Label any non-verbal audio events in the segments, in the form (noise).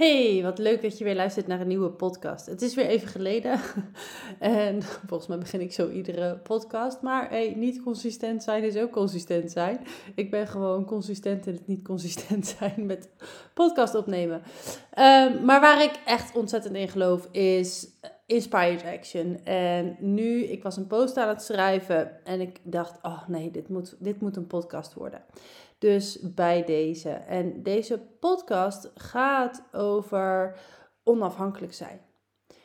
Hey, wat leuk dat je weer luistert naar een nieuwe podcast. Het is weer even geleden. (laughs) En (laughs) volgens mij begin ik zo iedere podcast. Maar niet consistent zijn is ook consistent zijn. Ik ben gewoon consistent in het niet consistent (laughs) zijn met podcast opnemen. Ehm, maar waar ik echt ontzettend in geloof is inspired action. En nu, ik was een post aan het schrijven en ik dacht, oh nee, dit moet, dit moet een podcast worden. Dus bij deze. En deze podcast gaat over onafhankelijk zijn.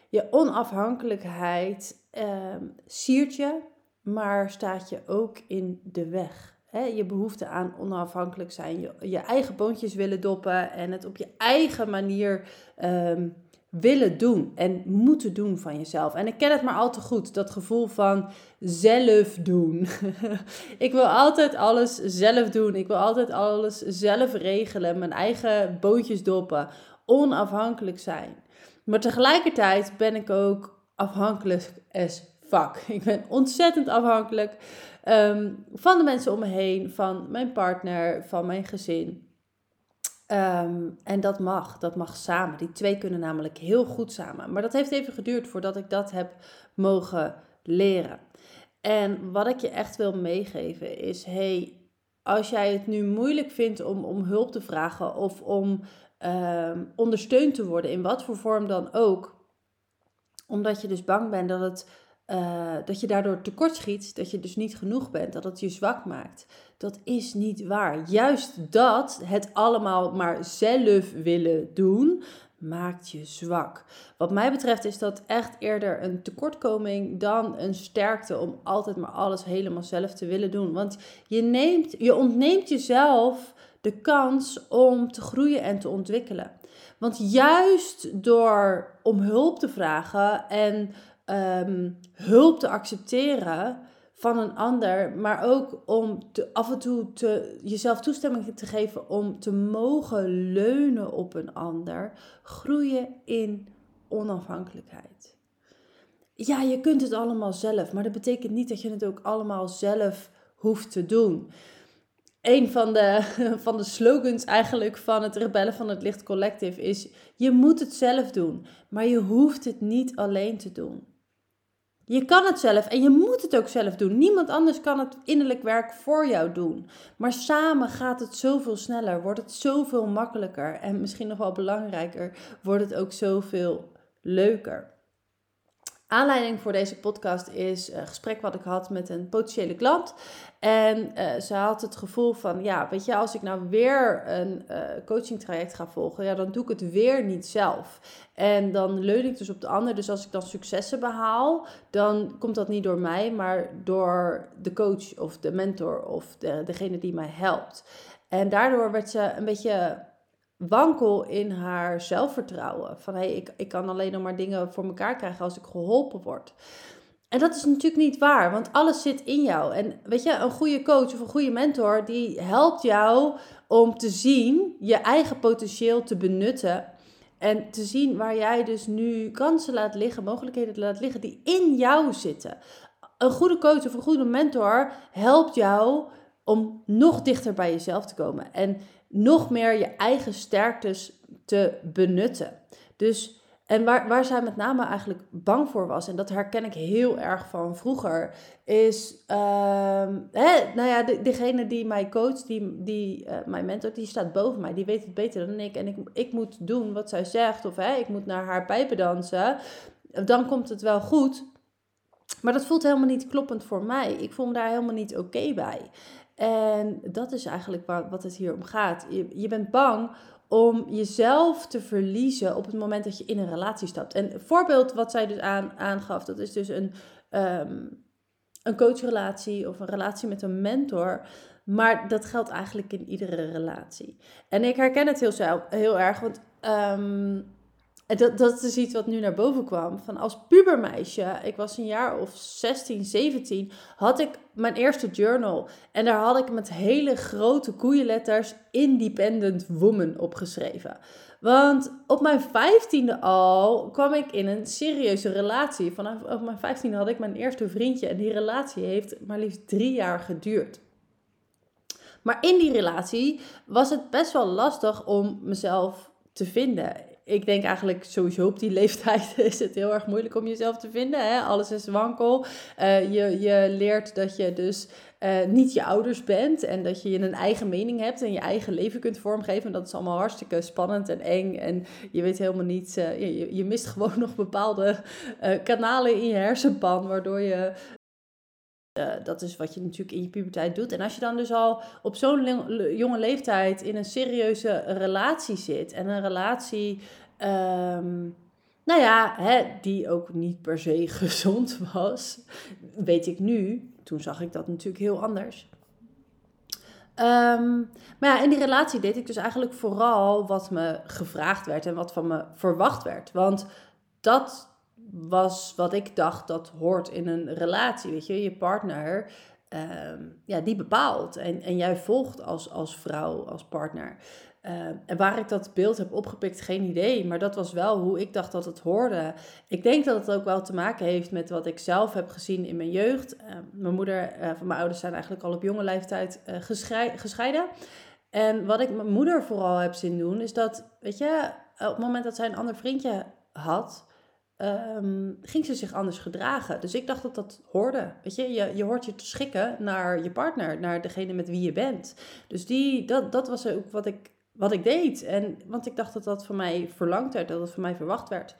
Je onafhankelijkheid eh, siert je, maar staat je ook in de weg. je behoefte aan onafhankelijk zijn, je, eigen boontjes willen doppen en het op je eigen manier ehm, willen doen en moeten doen van jezelf. En ik ken het maar al te goed, dat gevoel van zelf doen. (laughs) ik wil altijd alles zelf doen. Ik wil altijd alles zelf regelen, mijn eigen bootjes doppen, onafhankelijk zijn. Maar tegelijkertijd ben ik ook afhankelijk as fuck. (laughs) Ik ben ontzettend afhankelijk ehm, van de mensen om me heen, van mijn partner, van mijn gezin. Ehm, en dat mag, dat mag samen. Die twee kunnen namelijk heel goed samen. Maar dat heeft even geduurd voordat ik dat heb mogen leren. En wat ik je echt wil meegeven is: hey, als jij het nu moeilijk vindt om, om hulp te vragen of om um, ondersteund te worden, in wat voor vorm dan ook, omdat je dus bang bent dat het uh, dat je daardoor tekortschiet, dat je dus niet genoeg bent, dat het je zwak maakt. Dat is niet waar. Juist dat, het allemaal maar zelf willen doen, maakt je zwak. Wat mij betreft is dat echt eerder een tekortkoming dan een sterkte om altijd maar alles helemaal zelf te willen doen. Want je, neemt, je ontneemt jezelf de kans om te groeien en te ontwikkelen. Want juist door om hulp te vragen en Ehm, hulp te accepteren van een ander, maar ook om af en toe jezelf toestemming te geven om te mogen leunen op een ander, groeien in onafhankelijkheid. Ja, je kunt het allemaal zelf, maar dat betekent niet dat je het ook allemaal zelf hoeft te doen. Een van de, (laughs) van de slogans eigenlijk van het Rebellen van het Licht Collective is: je moet het zelf doen, maar je hoeft het niet alleen te doen. Je kan het zelf en je moet het ook zelf doen. Niemand anders kan het innerlijk werk voor jou doen. Maar samen gaat het zoveel sneller, wordt het zoveel makkelijker en misschien nog wel belangrijker, wordt het ook zoveel leuker. Aanleiding voor deze podcast is een gesprek wat ik had met een potentiële klant. En uh, ze had het gevoel van, ja, weet je, als ik nou weer een uh, coaching traject ga volgen, ja, dan doe ik het weer niet zelf. En dan leun ik dus op de ander. Dus als ik dan successen behaal, dan komt dat niet door mij, maar door de coach of de mentor of de, degene die mij helpt. En daardoor werd ze een beetje wankel in haar zelfvertrouwen. Van hé, hey, ik, ik kan alleen nog maar dingen voor elkaar krijgen als ik geholpen word. En dat is natuurlijk niet waar, want alles zit in jou. En weet je, een goede coach of een goede mentor, die helpt jou om te zien, je eigen potentieel te benutten. En te zien waar jij dus nu kansen laat liggen, mogelijkheden laat liggen die in jou zitten. Een goede coach of een goede mentor helpt jou om nog dichter bij jezelf te komen. En nog meer je eigen sterktes te benutten. Dus, en waar, waar zij met name eigenlijk bang voor was, en dat herken ik heel erg van vroeger, is, uh, hè, nou ja, de, degene die mij coacht, die, die uh, mijn mentor, die staat boven mij, die weet het beter dan ik. En ik, ik moet doen wat zij zegt, of hè, ik moet naar haar pijpen dansen. Dan komt het wel goed. Maar dat voelt helemaal niet kloppend voor mij. Ik voel me daar helemaal niet oké bij. En dat is eigenlijk wat het hier om gaat. Je, je bent bang om jezelf te verliezen op het moment dat je in een relatie stapt. En een voorbeeld wat zij dus aan, aangaf, dat is dus een, um, een coachrelatie of een relatie met een mentor. Maar dat geldt eigenlijk in iedere relatie. En ik herken het heel, heel erg, want en dat, dat is iets wat nu naar boven kwam. Van als pubermeisje, ik was een jaar of 16, 17, had ik mijn eerste journal. En daar had ik met hele grote koeienletters Independent Woman opgeschreven. Want op mijn vijftiende al kwam ik in een serieuze relatie. Vanaf op mijn vijftiende had ik mijn eerste vriendje. En die relatie heeft maar liefst drie jaar geduurd. Maar in die relatie was het best wel lastig om mezelf te vinden ik denk eigenlijk sowieso op die (laughs) leeftijd is het heel erg moeilijk om jezelf te vinden. Hè? Alles is wankel. Uh, je, je leert dat je dus uh, niet je ouders bent en dat je een eigen mening hebt en je eigen leven kunt vormgeven. En dat is allemaal hartstikke spannend en eng. En je weet helemaal niet, uh, je, je mist gewoon (laughs) nog bepaalde kanalen in je hersenpan, waardoor je uh, dat is wat je natuurlijk in je puberteit doet. En als je dan dus al op zo'n jonge leeftijd in een serieuze relatie zit. En een relatie, um, nou ja, hè, die ook niet per se (laughs) gezond was. Weet ik nu. Toen zag ik dat natuurlijk heel anders. Um, maar ja, in die relatie deed ik dus eigenlijk vooral wat me gevraagd werd en wat van me verwacht werd. Want dat was wat ik dacht dat hoort in een relatie. Weet je, je partner, uh, ja, die bepaalt. En, en jij volgt als, als vrouw, als partner. Uh, en waar ik dat beeld heb opgepikt, geen idee. Maar dat was wel hoe ik dacht dat het hoorde. Ik denk dat het ook wel te maken heeft met wat ik zelf heb gezien in mijn jeugd. Uh, mijn moeder uh, van mijn ouders zijn eigenlijk al op jonge leeftijd gescheiden. En wat ik mijn moeder vooral heb zien doen, is dat, weet je, op het moment dat zij een ander vriendje had, um, ging ze zich anders gedragen. Dus ik dacht dat dat hoorde. Weet je, je, je hoort je te schikken naar je partner, naar degene met wie je bent. Dus die, dat, dat was ook wat ik, wat ik deed. En, want ik dacht dat dat van mij verlangd werd, dat het van mij verwacht werd.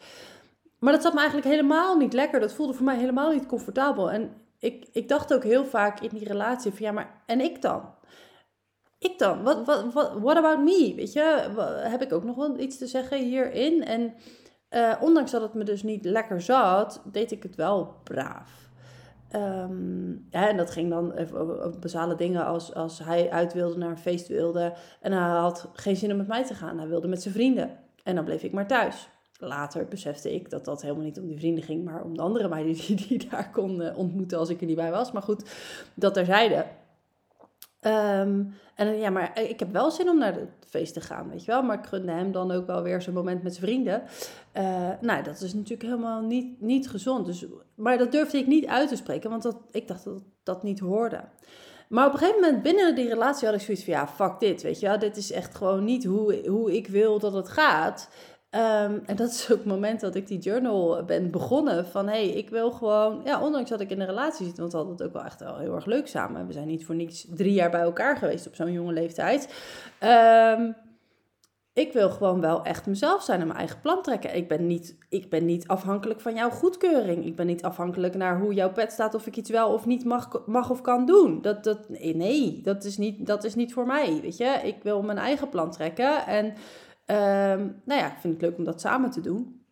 Maar dat zat me eigenlijk helemaal niet lekker. Dat voelde voor mij helemaal niet comfortabel. En ik, ik dacht ook heel vaak in die relatie van ja, maar en ik dan? Ik dan? Wat, wat, what about me? Weet je, heb ik ook nog wel iets te zeggen hierin? En uh, ondanks dat het me dus niet lekker zat, deed ik het wel braaf. Ja, en dat ging dan over basale dingen als, als hij uit wilde naar een feest wilde. En hij had geen zin om met mij te gaan. Hij wilde met zijn vrienden. En dan bleef ik maar thuis. Later besefte ik dat dat helemaal niet om die vrienden ging, maar om de andere meiden die, die daar kon uh, ontmoeten als ik er niet bij was. Maar goed, dat terzijde. Um, en ja, maar ik heb wel zin om naar het feest te gaan, weet je wel. Maar ik gunde hem dan ook wel weer zijn moment met zijn vrienden. Uh, nou, dat is natuurlijk helemaal niet, niet gezond. Dus, maar dat durfde ik niet uit te spreken, want dat, ik dacht dat dat niet hoorde. Maar op een gegeven moment binnen die relatie had ik zoiets van, ja, fuck dit, weet je wel. Dit is echt gewoon niet hoe, hoe ik wil dat het gaat. Um, en dat is ook het moment dat ik die journal ben begonnen. Van hé, hey, ik wil gewoon, ja, ondanks dat ik in een relatie zit, want we hadden het ook wel echt wel heel erg leuk samen. We zijn niet voor niets drie jaar bij elkaar geweest op zo'n jonge leeftijd. Um, ik wil gewoon wel echt mezelf zijn en mijn eigen plan trekken. Ik ben, niet, ik ben niet afhankelijk van jouw goedkeuring. Ik ben niet afhankelijk naar hoe jouw pet staat of ik iets wel of niet mag, mag of kan doen. Dat, dat, nee, dat is, niet, dat is niet voor mij. Weet je, ik wil mijn eigen plan trekken. En um, nou ja, ik vind het leuk om dat samen te doen.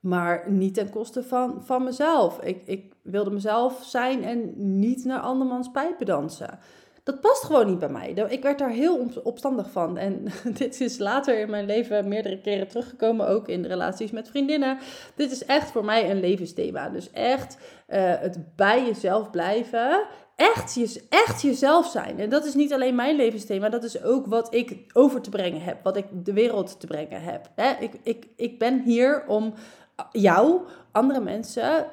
Maar niet ten koste van, van mezelf. Ik, ik wilde mezelf zijn en niet naar andermans pijpen dansen dat past gewoon niet bij mij. Ik werd daar heel opstandig van. En (laughs) dit is later in mijn leven meerdere keren teruggekomen, ook in relaties met vriendinnen. Dit is echt voor mij een levensthema. Dus echt uh, het bij jezelf blijven. Echt, je, echt jezelf zijn. En dat is niet alleen mijn levensthema, dat is ook wat ik over te brengen heb, wat ik de wereld te brengen heb. Hè? Ik, ik, ik ben hier om jou, andere mensen,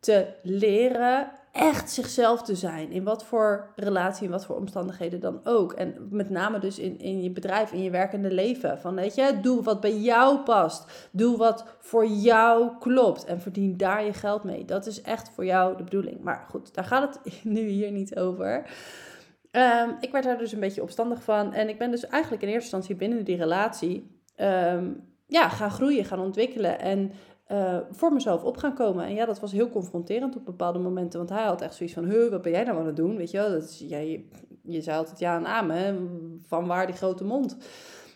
te leren echt zichzelf te zijn. In wat voor relatie, in wat voor omstandigheden dan ook. En met name dus in, in je bedrijf, in je werkende leven. Van weet je, doe wat bij jou past. Doe wat voor jou klopt. En verdien daar je geld mee. Dat is echt voor jou de bedoeling. Maar goed, daar gaat het (laughs) nu hier niet over. Um, ik werd daar dus een beetje opstandig van. En ik ben dus eigenlijk in eerste instantie binnen die relatie. Um, ja, gaan groeien, gaan ontwikkelen. En uh, voor mezelf op gaan komen. En ja, dat was heel confronterend op bepaalde momenten. Want hij had echt zoiets van, huh, wat ben jij nou aan het doen? Weet je wel, dat is, ja, je, zei altijd ja en amen. Van waar die grote mond?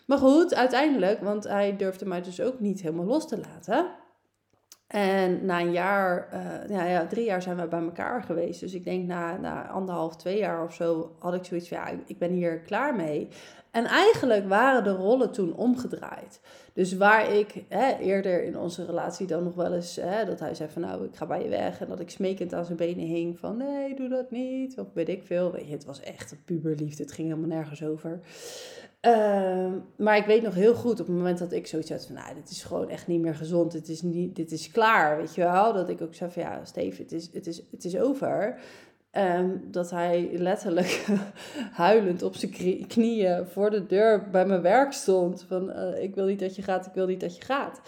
Maar goed, uiteindelijk, want hij durfde mij dus ook niet helemaal los te laten. En na een jaar, uh, ja, ja, drie jaar zijn we bij elkaar geweest. Dus ik denk na, na anderhalf, twee jaar of zo had ik zoiets van, ja, ik ben hier klaar mee. En eigenlijk waren de rollen toen omgedraaid. Dus waar ik hè, eerder in onze relatie dan nog wel eens, hè, dat hij zei van nou, ik ga bij je weg. En dat ik smekend aan zijn benen hing van nee, doe dat niet. Of weet ik veel. Weet je, het was echt een puberliefde. Het ging helemaal nergens over. Ehm, maar ik weet nog heel goed op het moment dat ik zoiets had van, nou, dit is gewoon echt niet meer gezond. Dit is, niet, dit is klaar, weet je wel. Dat ik ook zei van, ja, Steve, het is, het is, het is over. Ehm, dat hij letterlijk (laughs) huilend op zijn knieën voor de deur bij mijn werk stond. Van eh, ik wil niet dat je gaat, ik wil niet dat je gaat.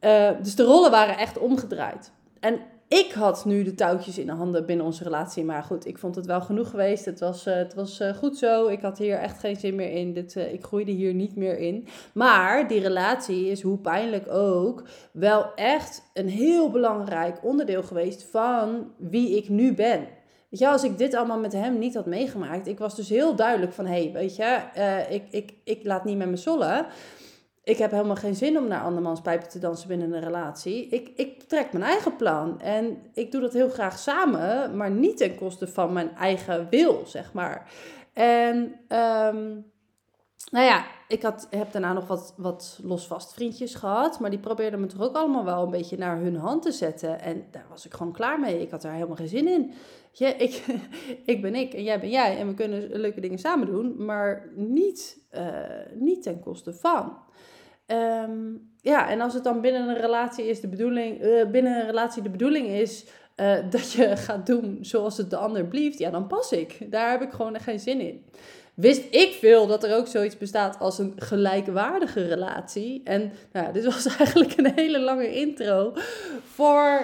Uh, dus de rollen waren echt omgedraaid. En ik had nu de touwtjes in de handen binnen onze relatie. Maar goed, ik vond het wel genoeg geweest. Het was, uh, het was goed zo. Ik had hier echt geen zin meer in. Dit, ik groeide hier niet meer in. Maar die relatie is, hoe pijnlijk ook, wel echt een heel belangrijk onderdeel geweest van wie ik nu ben. Weet je, als ik dit allemaal met hem niet had meegemaakt, ik was dus heel duidelijk van, hé, hey, weet je, uh, ik, ik, ik laat niet met me zollen. Ik heb helemaal geen zin om naar andermans pijpen te dansen binnen een relatie. Ik, ik trek mijn eigen plan. En ik doe dat heel graag samen, maar niet ten koste van mijn eigen wil, zeg maar. En um, nou ja, ik had, heb daarna nog wat, wat losvast vriendjes gehad. Maar die probeerden me toch ook allemaal wel een beetje naar hun hand te zetten. En daar was ik gewoon klaar mee. Ik had daar helemaal geen zin in. Ja, ik, (laughs) ik ben ik en jij ben jij. En we kunnen leuke dingen samen doen. Maar niet, uh, niet ten koste van. Um, ja, en als het dan binnen een relatie is de bedoeling, uh, binnen een relatie de bedoeling is uh, (laughs) dat je gaat doen zoals het de ander blieft, ja, dan pas ik. Daar heb ik gewoon geen zin in wist ik veel dat er ook zoiets bestaat als een gelijkwaardige relatie. En nou, dit was (laughs) eigenlijk een hele lange intro voor,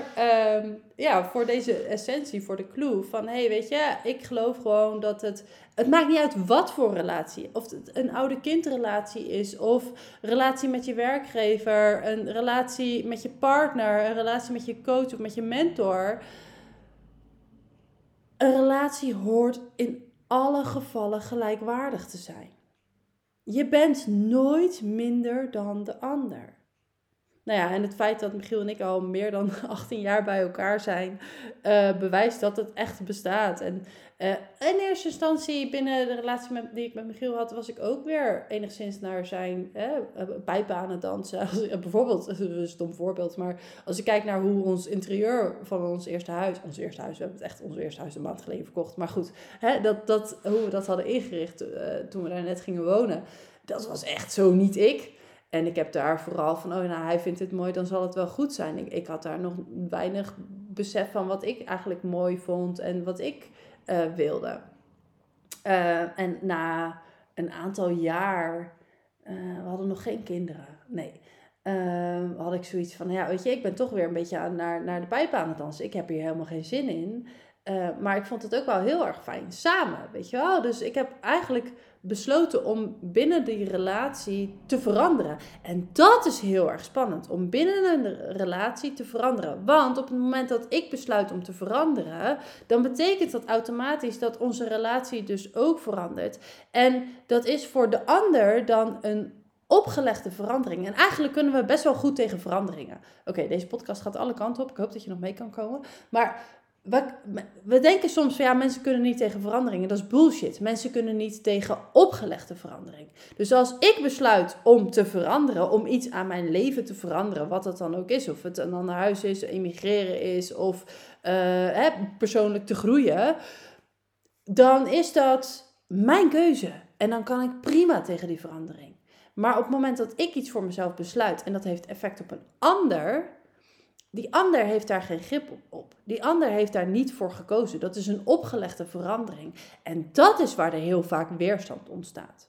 um, ja, voor deze essentie, voor de clue. Van hé, hey, weet je, ik geloof gewoon dat het. Het maakt niet uit wat voor relatie. Of het een oude-kindrelatie is, of relatie met je werkgever, een relatie met je partner, een relatie met je coach of met je mentor. Een relatie hoort in alle gevallen gelijkwaardig te zijn. Je bent nooit minder dan de ander. Nou ja, en het feit dat Michiel en ik al meer dan (laughs) 18 jaar bij elkaar zijn, uh, bewijst dat het echt bestaat. En uh, in eerste instantie, binnen de relatie met, die ik met Michiel had, was ik ook weer enigszins naar zijn uh, pijpen aan het dansen. (laughs) Bijvoorbeeld, een stom voorbeeld, maar als ik kijk naar hoe ons interieur van ons eerste huis, ons eerste huis, we hebben het echt ons eerste huis een maand geleden verkocht, maar goed, hè, dat, dat, hoe we dat hadden ingericht toen we daar net gingen wonen, dat was echt zo niet ik. En ik heb daar vooral van, oh nou, hij vindt het mooi, dan zal het wel goed zijn. Ik, ik had daar nog weinig besef van wat ik eigenlijk mooi vond en wat ik uh, wilde. Uh, en na een aantal jaar, uh, we hadden nog geen kinderen, nee. had ik zoiets van, ja, weet je, ik ben toch weer een beetje aan, naar, naar de pijp aan het dansen. Ik heb hier helemaal geen zin in. maar ik vond het ook wel heel erg fijn samen, weet je wel. Dus ik heb eigenlijk besloten om binnen die relatie te veranderen. En dat is heel erg spannend, om binnen een relatie te veranderen. Want op het moment dat ik besluit om te veranderen, dan betekent dat automatisch dat onze relatie dus ook verandert. En dat is voor de ander dan een opgelegde verandering. En eigenlijk kunnen we best wel goed tegen veranderingen. Oké, deze podcast gaat alle kanten op. Ik hoop dat je nog mee kan komen. Maar we, denken soms van ja, mensen kunnen niet tegen veranderingen. Dat is bullshit. Mensen kunnen niet tegen opgelegde verandering. Dus als ik besluit om te veranderen, om iets aan mijn leven te veranderen, wat het dan ook is, of het een ander huis is, emigreren is, of uh, hè, persoonlijk te groeien, dan is dat mijn keuze. En dan kan ik prima tegen die verandering. Maar op het moment dat ik iets voor mezelf besluit en dat heeft effect op een ander, die ander heeft daar geen grip op. Die ander heeft daar niet voor gekozen. Dat is een opgelegde verandering. En dat is waar er heel vaak weerstand ontstaat.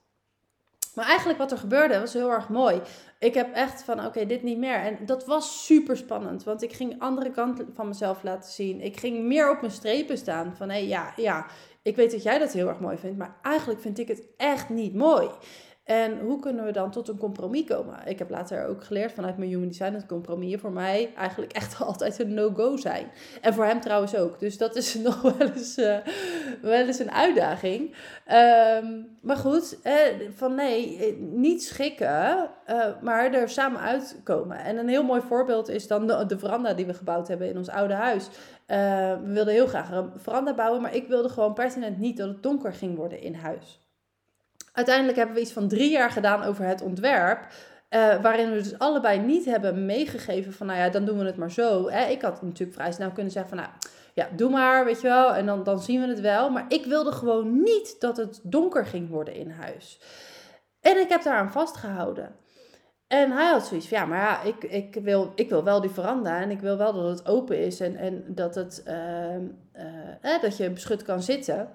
Maar eigenlijk wat er gebeurde was heel erg mooi. Ik heb echt van oké, dit niet meer. En dat was super spannend. Want ik ging andere kanten van mezelf laten zien. Ik ging meer op mijn strepen staan. Van hé, hey, ja, ja, ik weet dat jij dat heel erg mooi vindt. Maar eigenlijk vind ik het echt niet mooi. En hoe kunnen we dan tot een compromis komen? Ik heb later ook geleerd vanuit mijn human design dat compromissen voor mij eigenlijk echt (laughs) altijd een no-go zijn. En voor hem trouwens ook. Dus dat is (laughs) nog wel eens, uh, wel eens een uitdaging. Um, maar goed, eh, van nee, eh, niet schikken, maar er samen uitkomen. En een heel mooi voorbeeld is dan de, veranda die we gebouwd hebben in ons oude huis. We wilden heel graag een veranda bouwen, maar ik wilde gewoon pertinent niet dat het donker ging worden in huis. Uiteindelijk hebben we iets van drie jaar gedaan over het ontwerp. Uh, waarin we dus allebei niet hebben meegegeven van, nou ja, dan doen we het maar zo. Hè? Ik had natuurlijk vrij snel kunnen zeggen van, nou ja, doe maar, weet je wel. En dan, dan zien we het wel. Maar ik wilde gewoon niet dat het donker ging worden in huis. En ik heb daaraan vastgehouden. En hij had zoiets van, ja, maar ja, ik, ik, wil, ik wil wel die veranda en ik wil wel dat het open is en, en dat, het, uh, uh, dat je beschut kan zitten.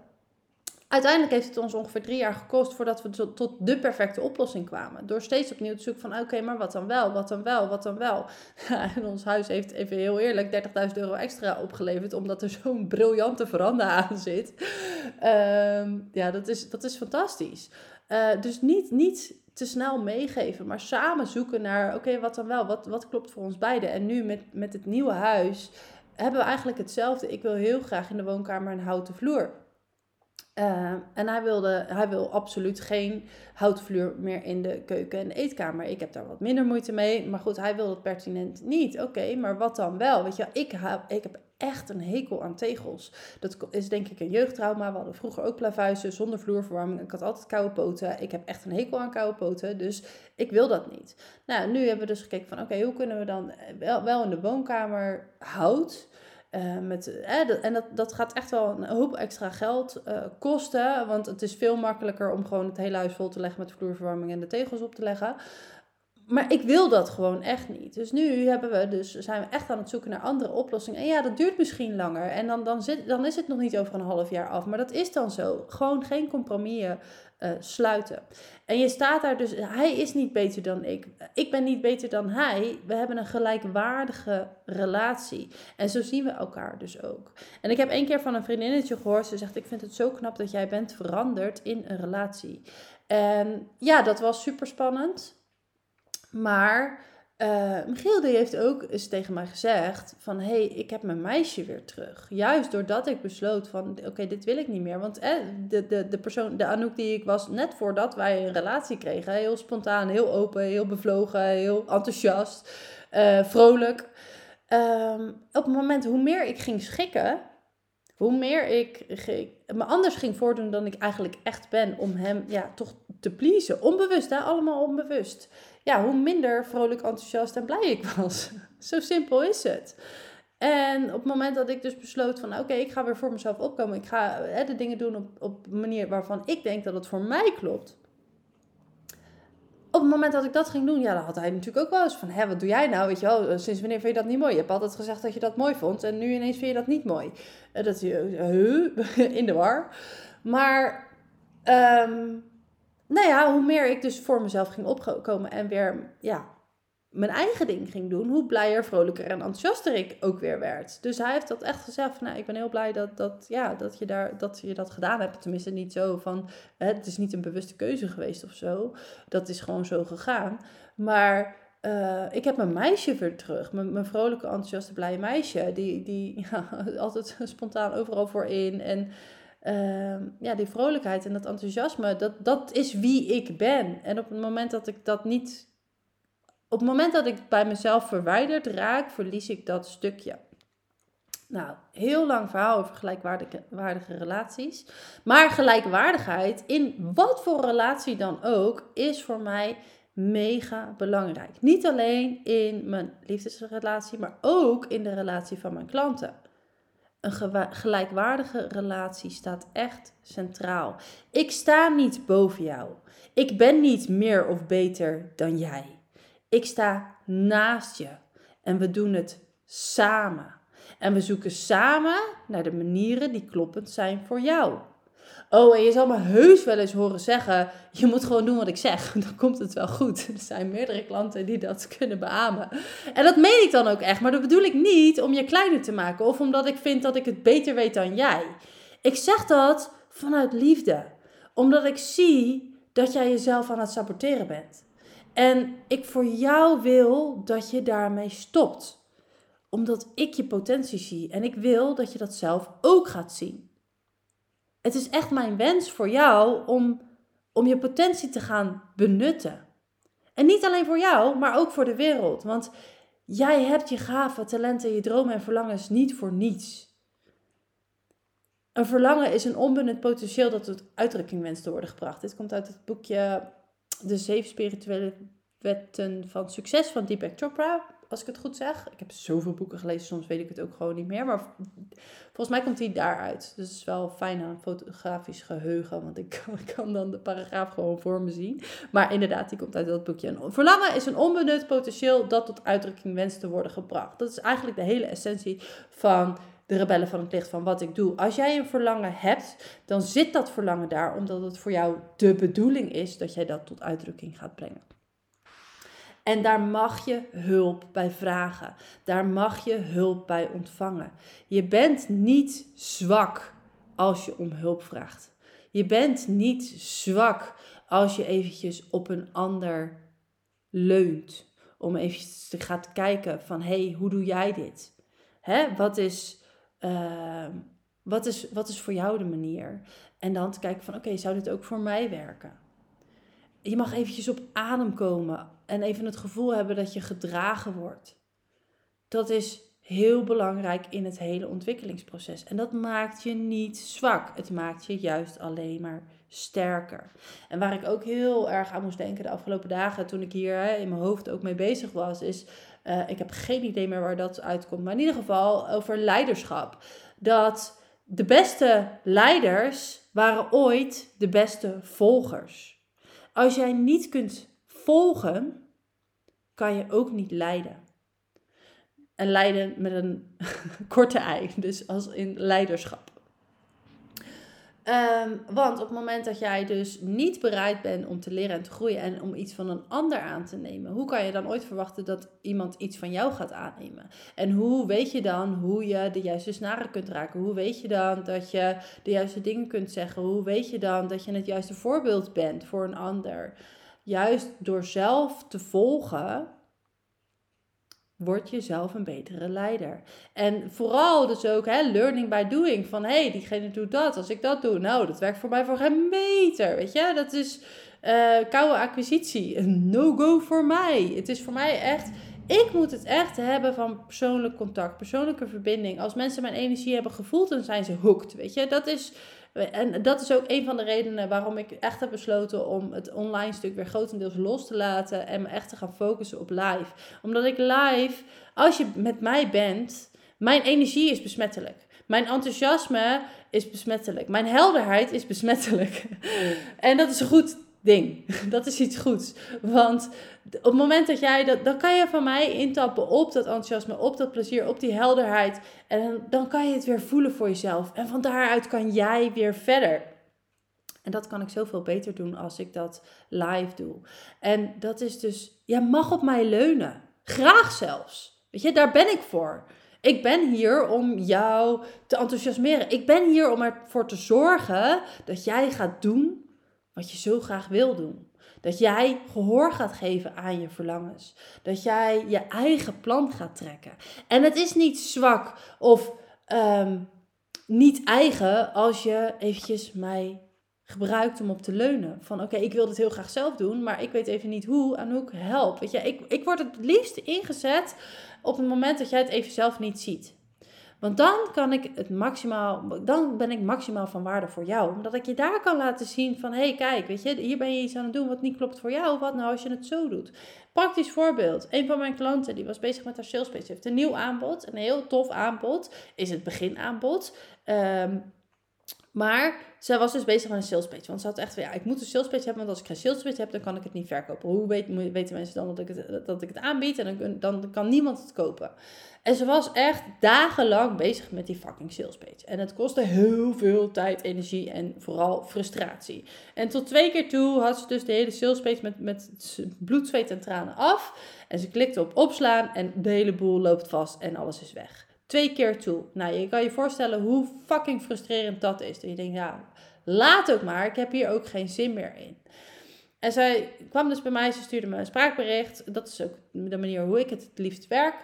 Uiteindelijk heeft het ons ongeveer drie jaar gekost voordat we tot, de perfecte oplossing kwamen. Door steeds opnieuw te zoeken van oké, maar wat dan wel, wat dan wel, wat dan wel. (laughs) en ons huis heeft even heel eerlijk 30.000 euro extra opgeleverd omdat er zo'n briljante veranda (laughs) aan zit. Ehm, ja, dat is, dat is fantastisch. Uh, dus niet, niet te snel meegeven, maar samen zoeken naar oké, wat dan wel, wat, wat klopt voor ons beiden. En nu met, met het nieuwe huis hebben we eigenlijk hetzelfde. Ik wil heel graag in de woonkamer een houten vloer. Uh, en hij, wilde, hij wil absoluut geen houtvloer meer in de keuken en eetkamer. Ik heb daar wat minder moeite mee. Maar goed, hij wil het pertinent niet. Oké, maar wat dan wel? Weet je, ik, heb, ik heb echt een hekel aan tegels. Dat is denk ik een jeugdtrauma. We hadden vroeger ook plavuizen zonder vloerverwarming. Ik had altijd koude poten. Ik heb echt een hekel aan koude poten. Dus ik wil dat niet. Nou, nu hebben we dus gekeken van oké, hoe kunnen we dan wel, wel in de woonkamer hout uh, met, eh, en dat, dat gaat echt wel een hoop extra geld uh, kosten. Want het is veel makkelijker om gewoon het hele huis vol te leggen met vloerverwarming en de tegels op te leggen. Maar ik wil dat gewoon echt niet. Dus nu hebben we dus, zijn we echt aan het zoeken naar andere oplossingen. En ja, dat duurt misschien langer. En dan, dan, zit, dan is het nog niet over een half jaar af. Maar dat is dan zo. Gewoon geen compromissen uh, sluiten. En je staat daar dus, hij is niet beter dan ik. Ik ben niet beter dan hij. We hebben een gelijkwaardige relatie. En zo zien we elkaar dus ook. En ik heb één keer van een vriendinnetje gehoord, ze zegt: Ik vind het zo knap dat jij bent veranderd in een relatie. En ja, dat was super spannend. Maar uh, Michiel die heeft ook eens tegen mij gezegd van... hé, hey, ik heb mijn meisje weer terug. Juist doordat ik besloot van... oké, dit wil ik niet meer. Want eh, de, de, de persoon, de Anouk die ik was net voordat wij een relatie kregen... heel spontaan, heel open, heel bevlogen, heel enthousiast, uh, vrolijk. Um, op het moment hoe meer ik ging schikken... hoe meer ik me anders ging voordoen dan ik eigenlijk echt ben... om hem ja, toch te pleasen. Onbewust, hè? allemaal onbewust ja, hoe minder vrolijk, enthousiast en blij ik was. (laughs) Zo simpel is het. En op het moment dat ik dus besloot van oké, ik ga weer voor mezelf opkomen. Ik ga hè, de dingen doen op, op een manier waarvan ik denk dat het voor mij klopt. Op het moment dat ik dat ging doen, ja, dan had hij natuurlijk ook wel eens van, hé, wat doe jij nou? Weet je wel, sinds wanneer vind je dat niet mooi? Je hebt altijd gezegd dat je dat mooi vond en nu ineens vind je dat niet mooi. Dat je, uh, (laughs) in de war. Maar um, nou ja, hoe meer ik dus voor mezelf ging opkomen en weer ja, mijn eigen ding ging doen, hoe blijer, vrolijker en enthousiaster ik ook weer werd. Dus hij heeft dat echt gezegd van, nou, ik ben heel blij dat, dat, ja, dat, je, daar, dat je dat gedaan hebt. Tenminste niet zo van, het is niet een bewuste keuze geweest of zo. Dat is gewoon zo gegaan. Maar uh, ik heb mijn meisje weer terug. Mijn, mijn vrolijke, enthousiaste, blije meisje. Die, die ja, (laughs) altijd spontaan overal voor in. En Ehm, ja, die vrolijkheid en dat enthousiasme, dat, dat is wie ik ben. En op het moment dat ik dat niet. Op het moment dat ik bij mezelf verwijderd raak, verlies ik dat stukje. Nou, heel lang verhaal over gelijkwaardige relaties. Maar gelijkwaardigheid in wat voor relatie dan ook is voor mij mega belangrijk. Niet alleen in mijn liefdesrelatie, maar ook in de relatie van mijn klanten. Een gelijkwaardige relatie staat echt centraal. Ik sta niet boven jou. Ik ben niet meer of beter dan jij. Ik sta naast je en we doen het samen. En we zoeken samen naar de manieren die kloppend zijn voor jou. Oh, en je zal me heus wel eens horen zeggen: je moet gewoon doen wat ik zeg. (laughs) Dan komt het wel goed. Er zijn meerdere klanten die dat kunnen beamen. En dat meen ik dan ook echt. Maar dat bedoel ik niet om je kleiner te maken of omdat ik vind dat ik het beter weet dan jij. Ik zeg dat vanuit liefde, omdat ik zie dat jij jezelf aan het saboteren bent. En ik voor jou wil dat je daarmee stopt omdat ik je potentie zie en ik wil dat je dat zelf ook gaat zien. Het is echt mijn wens voor jou om, om je potentie te gaan benutten. En niet alleen voor jou, maar ook voor de wereld. Want jij hebt je gaven, talenten, je dromen en verlangens niet voor niets. Een verlangen is een onbenut potentieel dat tot uitdrukking wenst te worden gebracht. Dit komt uit het boekje De Zeven Spirituele Wetten van Succes van Deepak Chopra. Als ik het goed zeg. Ik heb zoveel boeken gelezen, soms weet ik het ook gewoon niet meer. Maar volgens mij komt die daaruit. Dus het is wel fijn aan fotografisch geheugen, want (laughs) ik kan, dan de paragraaf gewoon voor me zien. Maar inderdaad, die komt uit dat boekje. En verlangen is een onbenut potentieel dat tot uitdrukking wenst te worden gebracht. Dat is eigenlijk de hele essentie van de rebellen van het licht van wat ik doe. Als jij een verlangen hebt, dan zit dat verlangen daar omdat het voor jou de bedoeling is dat jij dat tot uitdrukking gaat brengen. En daar mag je hulp bij vragen. Daar mag je hulp bij ontvangen. Je bent niet zwak als je om hulp vraagt. Je bent niet zwak als je eventjes op een ander leunt. Om eventjes te gaan kijken van, hé, hey, hoe doe jij dit? Hè? Wat, is, uh, wat, is, wat is voor jou de manier? En dan te kijken van, oké, zou dit ook voor mij werken? Je mag eventjes op adem komen en even het gevoel hebben dat je gedragen wordt. Dat is heel belangrijk in het hele ontwikkelingsproces. En dat maakt je niet zwak. Het maakt je juist alleen maar sterker. En waar ik ook heel erg aan moest denken de afgelopen dagen, toen ik hier hè, in mijn hoofd ook mee bezig was, is: uh, ik heb geen idee meer waar dat uitkomt, maar in ieder geval over leiderschap. Dat de beste leiders waren ooit de beste volgers. Als jij niet kunt volgen, kan je ook niet leiden. En leiden met een (laughs) korte ei, dus als in leiderschap. Ehm, want op het moment dat jij dus niet bereid bent om te leren en te groeien en om iets van een ander aan te nemen, hoe kan je dan ooit verwachten dat iemand iets van jou gaat aannemen? En hoe weet je dan hoe je de juiste snaren kunt raken? Hoe weet je dan dat je de juiste dingen kunt zeggen? Hoe weet je dan dat je het juiste voorbeeld bent voor een ander? Juist door zelf te volgen, word je zelf een betere leider. En vooral dus ook hè, learning by doing. Van hé, hey, diegene doet dat. Als ik dat doe, nou, dat werkt voor mij voor geen meter. Weet je, dat is uh, koude acquisitie. Een no-go voor mij. Het is voor mij echt... Ik moet het echt hebben van persoonlijk contact, persoonlijke verbinding. Als mensen mijn energie hebben gevoeld, dan zijn ze hooked. Weet je, dat is en dat is ook een van de redenen waarom ik echt heb besloten om het online stuk weer grotendeels los te laten en me echt te gaan focussen op live. Omdat ik live, als je met mij bent, mijn energie is besmettelijk. Mijn enthousiasme is besmettelijk. Mijn helderheid is besmettelijk. (laughs) en dat is goed ding. (laughs) Dat is iets goeds. Want op het moment dat jij dat, dan kan je van mij intappen op dat enthousiasme, op dat plezier, op die helderheid. En dan kan je het weer voelen voor jezelf. En van daaruit kan jij weer verder. En dat kan ik zoveel beter doen als ik dat live doe. En dat is dus, jij mag op mij leunen. Graag zelfs. Weet je, daar ben ik voor. Ik ben hier om jou te enthousiasmeren. Ik ben hier om ervoor te zorgen dat jij gaat doen wat je zo graag wil doen. Dat jij gehoor gaat geven aan je verlangens. Dat jij je eigen plan gaat trekken. En het is niet zwak of um, niet eigen als je eventjes mij gebruikt om op te leunen. Van oké, ik wil dit heel graag zelf doen, maar ik weet even niet hoe en hoe ik help. Weet je, ik, ik word het liefst ingezet op het moment dat jij het even zelf niet ziet. Want dan kan ik het maximaal, dan ben ik maximaal van waarde voor jou. Omdat ik je daar kan laten zien van, hé hey, kijk, weet je, hier ben je iets aan het doen wat niet klopt voor jou. Wat nou als je het zo doet? Praktisch voorbeeld. Een van mijn klanten, die was bezig met haar sales page, heeft een nieuw aanbod. Een heel tof aanbod. Is het beginaanbod. Um, maar zij was dus bezig met een salespage. Want ze had echt van, ja, ik moet een salespage hebben. Want als ik geen salespage heb, dan kan ik het niet verkopen. Hoe weten, weten mensen dan dat ik het, dat ik het aanbied? En dan, dan kan niemand het kopen. En ze was echt dagenlang bezig met die fucking salespage. En het kostte heel veel tijd, energie en vooral frustratie. En tot twee keer toe had ze dus de hele salespage met, met bloed, zweet en tranen af. En ze klikte op opslaan en de hele boel loopt vast en alles is weg. Twee keer toe. Nou, je kan je voorstellen hoe fucking frustrerend dat is. Dat je denkt, ja, laat ook maar. Ik heb hier ook geen zin meer in. En zij kwam dus bij mij, ze stuurde me een spraakbericht. Dat is ook de manier hoe ik het het liefst werk.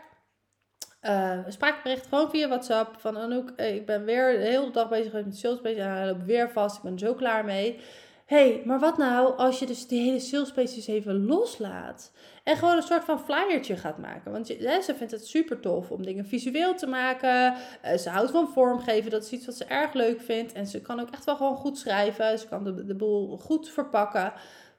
Uh, een spraakbericht gewoon via WhatsApp. Van Anouk, eh, ik ben weer de hele dag bezig met sales bezig. En hij loopt weer vast. Ik ben zo klaar mee hey, maar wat nou als je dus die hele sales pages even loslaat? En gewoon een soort van flyertje gaat maken. Want ze vindt het super tof om dingen visueel te maken. Uh, ze houdt van vormgeven. Dat is iets wat ze erg leuk vindt. En ze kan ook echt wel gewoon goed schrijven. Ze kan de, de boel goed verpakken.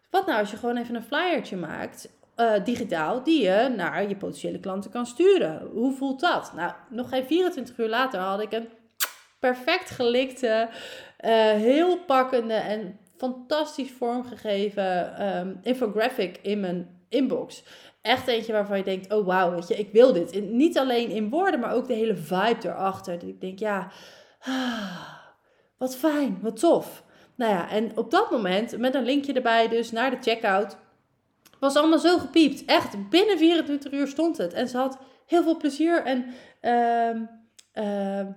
Wat nou als je gewoon even een flyertje maakt uh, digitaal die je naar je potentiële klanten kan sturen. Hoe voelt dat? Nou, nog geen 24 uur later had ik een perfect gelikte, uh, heel pakkende en fantastisch vormgegeven um, infographic in mijn inbox. Echt eentje waarvan je denkt, oh wauw, weet je, ik wil dit. niet alleen in woorden, maar ook de hele vibe erachter. Dat ik denk, ja, ah, wat fijn, wat tof. Nou ja, en op dat moment, met een linkje erbij dus naar de checkout, was allemaal zo gepiept. Echt, binnen 24 uur stond het. En ze had heel veel plezier en uh, uh,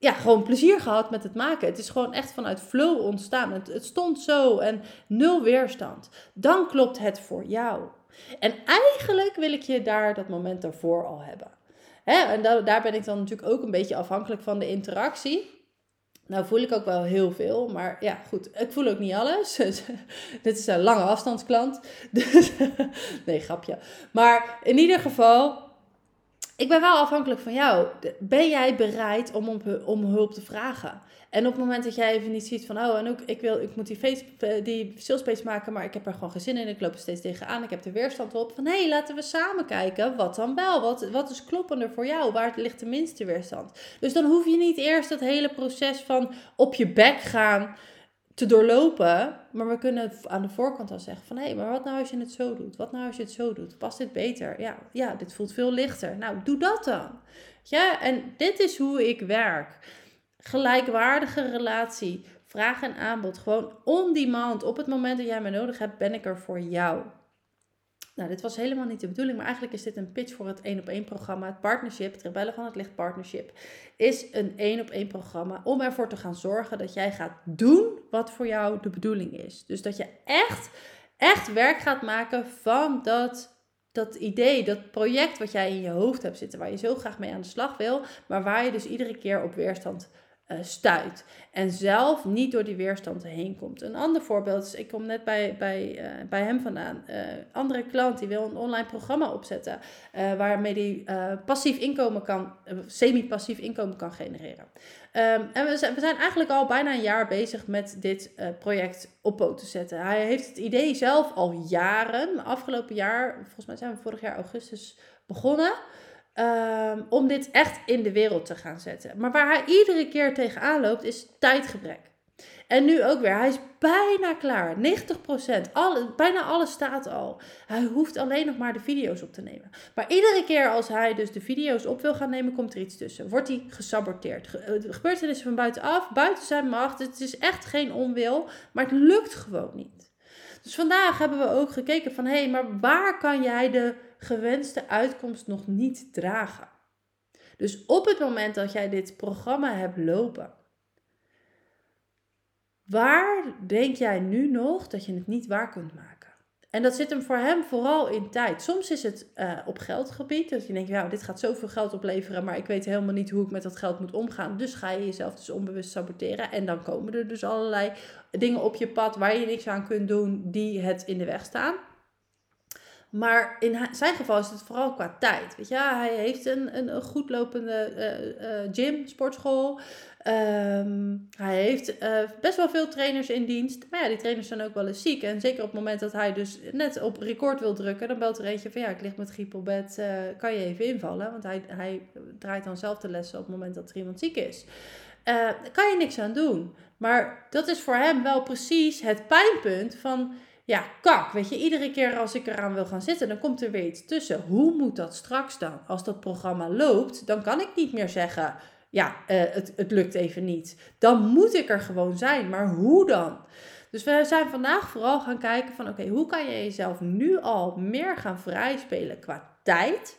ja, gewoon plezier gehad met het maken. Het is gewoon echt vanuit flow ontstaan. Het, stond zo en nul weerstand. Dan klopt het voor jou. En eigenlijk wil ik je daar dat moment daarvoor al hebben. Hè? En daar, daar ben ik dan natuurlijk ook een beetje afhankelijk van de interactie. Nou voel ik ook wel heel veel, maar ja, goed, ik voel ook niet alles. (laughs) Dit is een lange afstandsklant. (laughs) Dus, (laughs) nee, grapje. Maar in ieder geval, ik ben wel afhankelijk van jou. Ben jij bereid om, om, hulp te vragen? En op het moment dat jij even niet ziet van, oh, en ook, ik, wil, ik moet die, face, eh, die salespace maken, maar ik heb er gewoon geen zin in. Ik loop er steeds tegenaan. Ik heb de weerstand op. Van, hé, hey, laten we samen kijken. Wat dan wel? Wat, wat is kloppender voor jou? Waar ligt de minste weerstand? Dus dan hoef je niet eerst dat hele proces van op je bek gaan te doorlopen. Maar we kunnen aan de voorkant al zeggen van... hé, hey, maar wat nou als je het zo doet? Wat nou als je het zo doet? Past dit beter? Ja, ja, dit voelt veel lichter. Nou, doe dat dan. Ja, en dit is hoe ik werk. Gelijkwaardige relatie. Vraag en aanbod. Gewoon on demand. Op het moment dat jij me nodig hebt, ben ik er voor jou. Nou, dit was helemaal niet de bedoeling, maar eigenlijk is dit een pitch voor het 1 op 1 programma. Het partnership, het Rebellen van het Licht Partnership, is een 1 op 1 programma om ervoor te gaan zorgen dat jij gaat doen wat voor jou de bedoeling is. Dus dat je echt, echt werk gaat maken van dat, dat idee, dat project wat jij in je hoofd hebt zitten, waar je zo graag mee aan de slag wil, maar waar je dus iedere keer op weerstand stuit. En zelf niet door die weerstand heen komt. Een ander voorbeeld is, ik kom net bij, bij, uh, bij hem vandaan. Uh, andere klant die wil een online programma opzetten. waarmee die passief inkomen kan, semi-passief inkomen kan genereren. Um, en we zijn, we zijn eigenlijk al bijna een jaar bezig met dit project op poot te zetten. Hij heeft het idee zelf al jaren. Afgelopen jaar, volgens mij zijn we vorig jaar augustus begonnen. Um, om dit echt in de wereld te gaan zetten. Maar waar hij iedere keer tegenaan loopt, is tijdgebrek. En nu ook weer, hij is bijna klaar. 90%, alle, bijna alles staat al. Hij hoeft alleen nog maar de video's op te nemen. Maar iedere keer als hij dus de video's op wil gaan nemen, komt er iets tussen. Wordt hij gesaborteerd. Ge gebeurtenissen van buitenaf, buiten zijn macht. Het is echt geen onwil, maar het lukt gewoon niet. Dus vandaag hebben we ook gekeken van, hé, hey, maar waar kan jij de gewenste uitkomst nog niet dragen. Dus op het moment dat jij dit programma hebt lopen, waar denk jij nu nog dat je het niet waar kunt maken? En dat zit hem voor hem vooral in tijd. Soms is het uh, op geldgebied. Dat je denkt, ja, dit gaat zoveel geld opleveren, maar ik weet helemaal niet hoe ik met dat geld moet omgaan. Dus ga je jezelf dus onbewust saboteren. En dan komen er dus allerlei dingen op je pad waar je niks aan kunt doen, die het in de weg staan. Maar in zijn geval is het vooral qua tijd. Weet je, hij heeft een, een, goed lopende uh, uh, gym, sportschool. Ehm, hij heeft best wel veel trainers in dienst. Maar ja, die trainers zijn ook wel eens ziek. En zeker op het moment dat hij dus net op record wil drukken, dan belt er eentje van ja, ik lig met griep op bed, kan je even invallen? Want hij, hij draait dan zelf de lessen op het moment dat er iemand ziek is. daar kan je niks aan doen. Maar dat is voor hem wel precies het pijnpunt van ja, kak, weet je, iedere keer als ik eraan wil gaan zitten, dan komt er weer iets tussen. Hoe moet dat straks dan? Als dat programma loopt, dan kan ik niet meer zeggen, ja, uh, het, het lukt even niet. Dan moet ik er gewoon zijn, maar hoe dan? Dus we zijn vandaag vooral gaan kijken van, oké, hoe kan je jezelf nu al meer gaan vrijspelen qua tijd?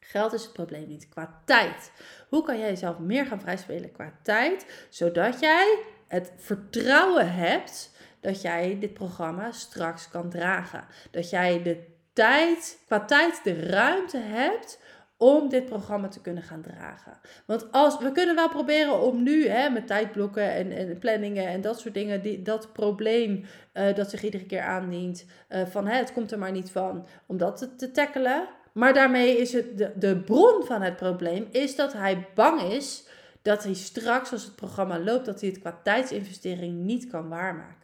Geld is het probleem niet, qua tijd. Hoe kan jij jezelf meer gaan vrijspelen qua tijd, zodat jij het vertrouwen hebt dat jij dit programma straks kan dragen. Dat jij de tijd, qua tijd de ruimte hebt om dit programma te kunnen gaan dragen. Want als, we kunnen wel proberen om nu hè, met tijdblokken en, en planningen en dat soort dingen, die, dat probleem uh, dat zich iedere keer aandient, uh, van hè, het komt er maar niet van, om dat te, te tackelen. Maar daarmee is het de, de bron van het probleem, is dat hij bang is dat hij straks, als het programma loopt, dat hij het qua tijdsinvestering niet kan waarmaken.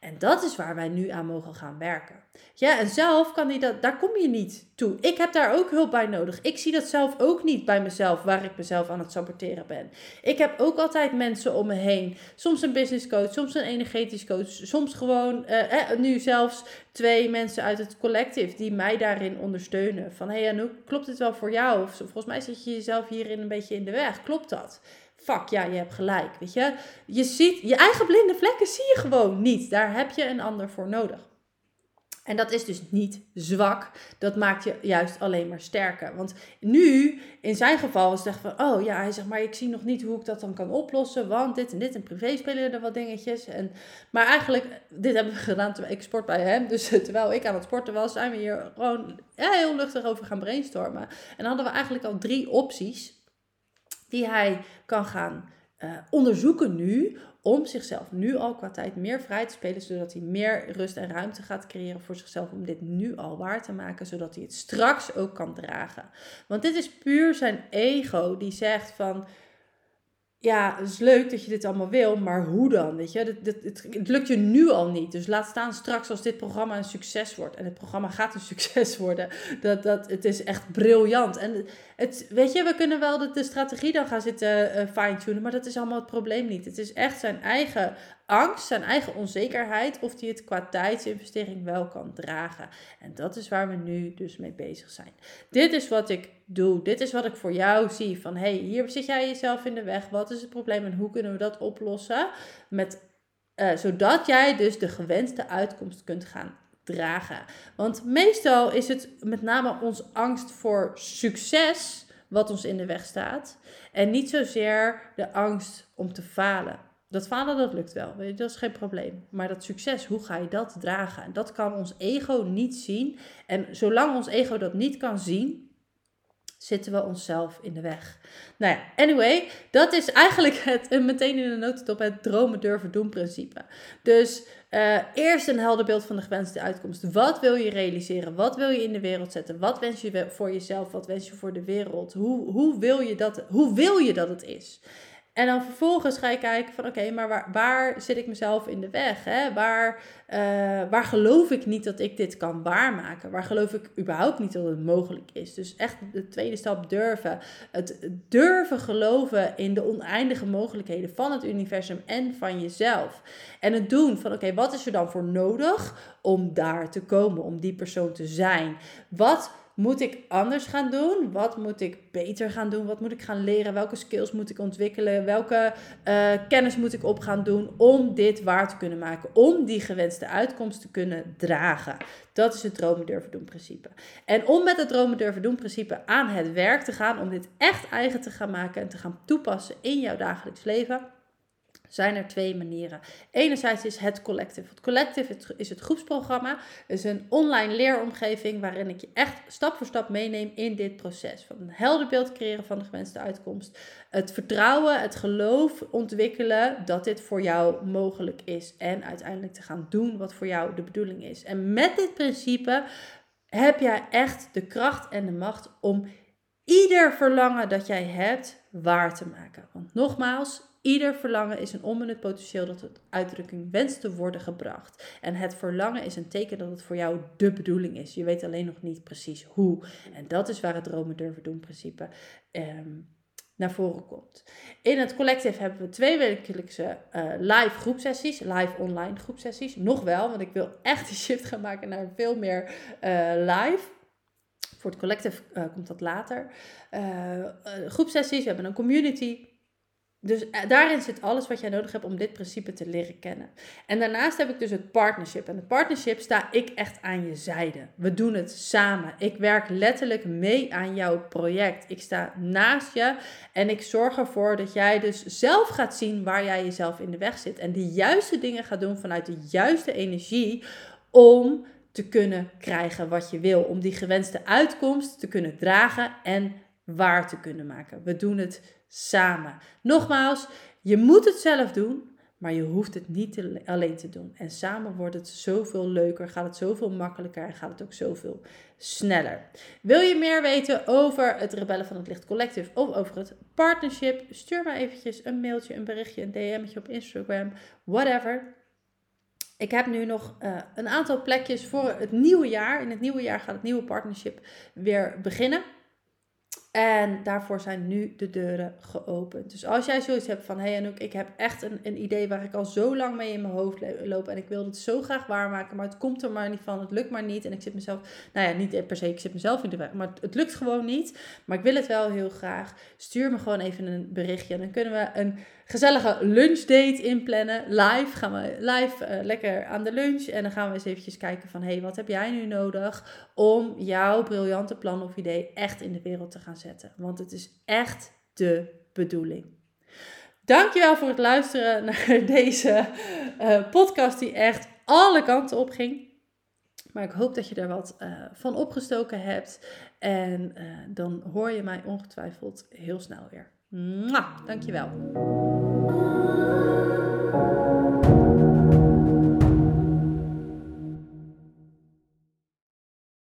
En dat is waar wij nu aan mogen gaan werken. Ja, en zelf kan hij dat, daar kom je niet toe. Ik heb daar ook hulp bij nodig. Ik zie dat zelf ook niet bij mezelf, waar ik mezelf aan het saboteren ben. Ik heb ook altijd mensen om me heen. Soms een business coach, soms een energetisch coach, soms gewoon, eh, nu zelfs twee mensen uit het collectief die mij daarin ondersteunen. Van hey Anouk, klopt dit wel voor jou? Of volgens mij zit je jezelf hierin een beetje in de weg. Klopt dat? Fuck, ja, je hebt gelijk, weet je. Je ziet, je eigen blinde vlekken zie je gewoon niet. Daar heb je een ander voor nodig. En dat is dus niet zwak. Dat maakt je juist alleen maar sterker. Want nu, in zijn geval, was het van: oh ja, hij zegt maar, ik zie nog niet hoe ik dat dan kan oplossen. Want dit en dit en privé spelen er wat dingetjes. En, maar eigenlijk, dit hebben we gedaan terwijl ik sport bij hem. Dus (laughs) terwijl ik aan het sporten was, zijn we hier gewoon heel luchtig over gaan brainstormen. En hadden we eigenlijk al drie opties die hij kan gaan uh, onderzoeken nu om zichzelf nu al qua tijd meer vrij te spelen, zodat hij meer rust en ruimte gaat creëren voor zichzelf om dit nu al waar te maken, zodat hij het straks ook kan dragen. Want dit is puur zijn ego die zegt van ja, het is leuk dat je dit allemaal wil, maar hoe dan? Weet je, het, het, het, lukt je nu al niet. Dus laat staan straks als dit programma een succes wordt. En het programma gaat een (laughs) succes worden. Dat, dat, het is echt briljant. En het, weet je, we kunnen wel de, de strategie dan gaan zitten uh, fine-tunen, maar dat is allemaal het probleem niet. Het is echt zijn eigen angst, zijn eigen onzekerheid, of hij het qua tijdsinvestering wel kan dragen. En dat is waar we nu dus mee bezig zijn. Dit is wat ik doe. Dit is wat ik voor jou zie. Van hey, hier zit jij jezelf in de weg. Wat is het probleem en hoe kunnen we dat oplossen? Met, uh, zodat jij dus de gewenste uitkomst kunt gaan dragen. Want meestal is het met name onze angst voor succes wat ons in de weg staat. En niet zozeer de angst om te falen. Dat falen, dat lukt wel. Dat is geen probleem. Maar dat succes, hoe ga je dat dragen? En dat kan ons ego niet zien. En zolang ons ego dat niet kan zien, zitten we onszelf in de weg. Nou ja, anyway, dat is eigenlijk (laughs) het, meteen in de notendop het dromen durven doen principe. Dus uh, eerst een helder beeld van de gewenste uitkomst. Wat wil je realiseren? Wat wil je in de wereld zetten? Wat wens je voor jezelf? Wat wens je voor de wereld? Hoe, hoe, wil, je dat, hoe wil je dat het is? En dan vervolgens ga je kijken van oké, maar waar, waar zit ik mezelf in de weg? Hè? Waar, uh, waar geloof ik niet dat ik dit kan waarmaken? Waar geloof ik überhaupt niet dat het mogelijk is? Dus echt de tweede stap durven. Het durven geloven in de oneindige mogelijkheden van het universum en van jezelf. En het doen van oké, wat is er dan voor nodig om daar te komen, om die persoon te zijn? Wat moet ik anders gaan doen? Wat moet ik beter gaan doen? Wat moet ik gaan leren? Welke skills moet ik ontwikkelen? Welke uh, kennis moet ik op gaan doen om dit waar te kunnen maken? Om die gewenste uitkomst te kunnen dragen. Dat is het dromen durven doen principe. En om met het dromen durven doen principe aan het werk te gaan, om dit echt eigen te gaan maken en te gaan toepassen in jouw dagelijks leven zijn er twee manieren. Enerzijds is het Collective. Het Collective is het groepsprogramma. Het is een online leeromgeving waarin ik je echt stap voor stap meeneem in dit proces. Van een helder beeld creëren van de gewenste uitkomst. Het vertrouwen, het geloof ontwikkelen dat dit voor jou mogelijk is. En uiteindelijk te gaan doen wat voor jou de bedoeling is. En met dit principe heb jij echt de kracht en de macht om ieder verlangen dat jij hebt waar te maken. Want nogmaals, Ieder verlangen is een onbenut potentieel dat het uitdrukking wenst te worden gebracht. En het verlangen is een teken dat het voor jou de bedoeling is. Je weet alleen nog niet precies hoe. En dat is waar het dromen durven doen principe ehm, naar voren komt. In het collectief hebben we twee wekelijkse uh, live groepsessies, live online groepsessies. Nog wel, want ik wil echt de shift gaan maken naar veel meer uh, live. Voor het collectief uh, komt dat later. groepsessies, we hebben een community. Dus eh, daarin zit alles wat jij nodig hebt om dit principe te leren kennen. En daarnaast heb ik dus het partnership. En het partnership sta ik echt aan je zijde. We doen het samen. Ik werk letterlijk mee aan jouw project. Ik sta naast je en ik zorg ervoor dat jij dus zelf gaat zien waar jij jezelf in de weg zit. En de juiste dingen gaat doen vanuit de juiste energie om te kunnen krijgen wat je wil. Om die gewenste uitkomst te kunnen dragen en waar te kunnen maken. We doen het samen. Nogmaals, je moet het zelf doen, maar je hoeft het niet alleen te doen. En samen wordt het zoveel leuker, gaat het zoveel makkelijker en gaat het ook zoveel sneller. Wil je meer weten over het Rebellen van het Licht Collective of over het partnership? Stuur me eventjes een mailtje, een berichtje, een DM'tje op Instagram, whatever. ik heb nu nog uh, een aantal plekjes voor het nieuwe jaar. In het nieuwe jaar gaat het nieuwe partnership weer beginnen. En daarvoor zijn nu de deuren geopend. Dus als jij zoiets hebt van, hé hey Anouk, ik heb echt een, een idee waar ik al zo lang mee in mijn hoofd loop. En ik wil het zo graag waarmaken, maar het komt er maar niet van. Het lukt maar niet. En ik zit mezelf, nou ja, niet per se, ik zit mezelf in de weg. Maar het, lukt gewoon niet. Maar ik wil het wel heel graag. Stuur me gewoon even een berichtje. En dan kunnen we een gezellige lunchdate inplannen. Live gaan we live uh, lekker aan de lunch. En dan gaan we eens eventjes kijken van... hé, hey, wat heb jij nu nodig om jouw briljante plan of idee echt in de wereld te gaan zetten? Want het is echt de bedoeling. Dankjewel voor het luisteren (laughs) naar deze uh, podcast die echt alle kanten op ging. Maar ik hoop dat je er wat uh, van opgestoken hebt. En dan hoor je mij ongetwijfeld heel snel weer. Mwah, dankjewel.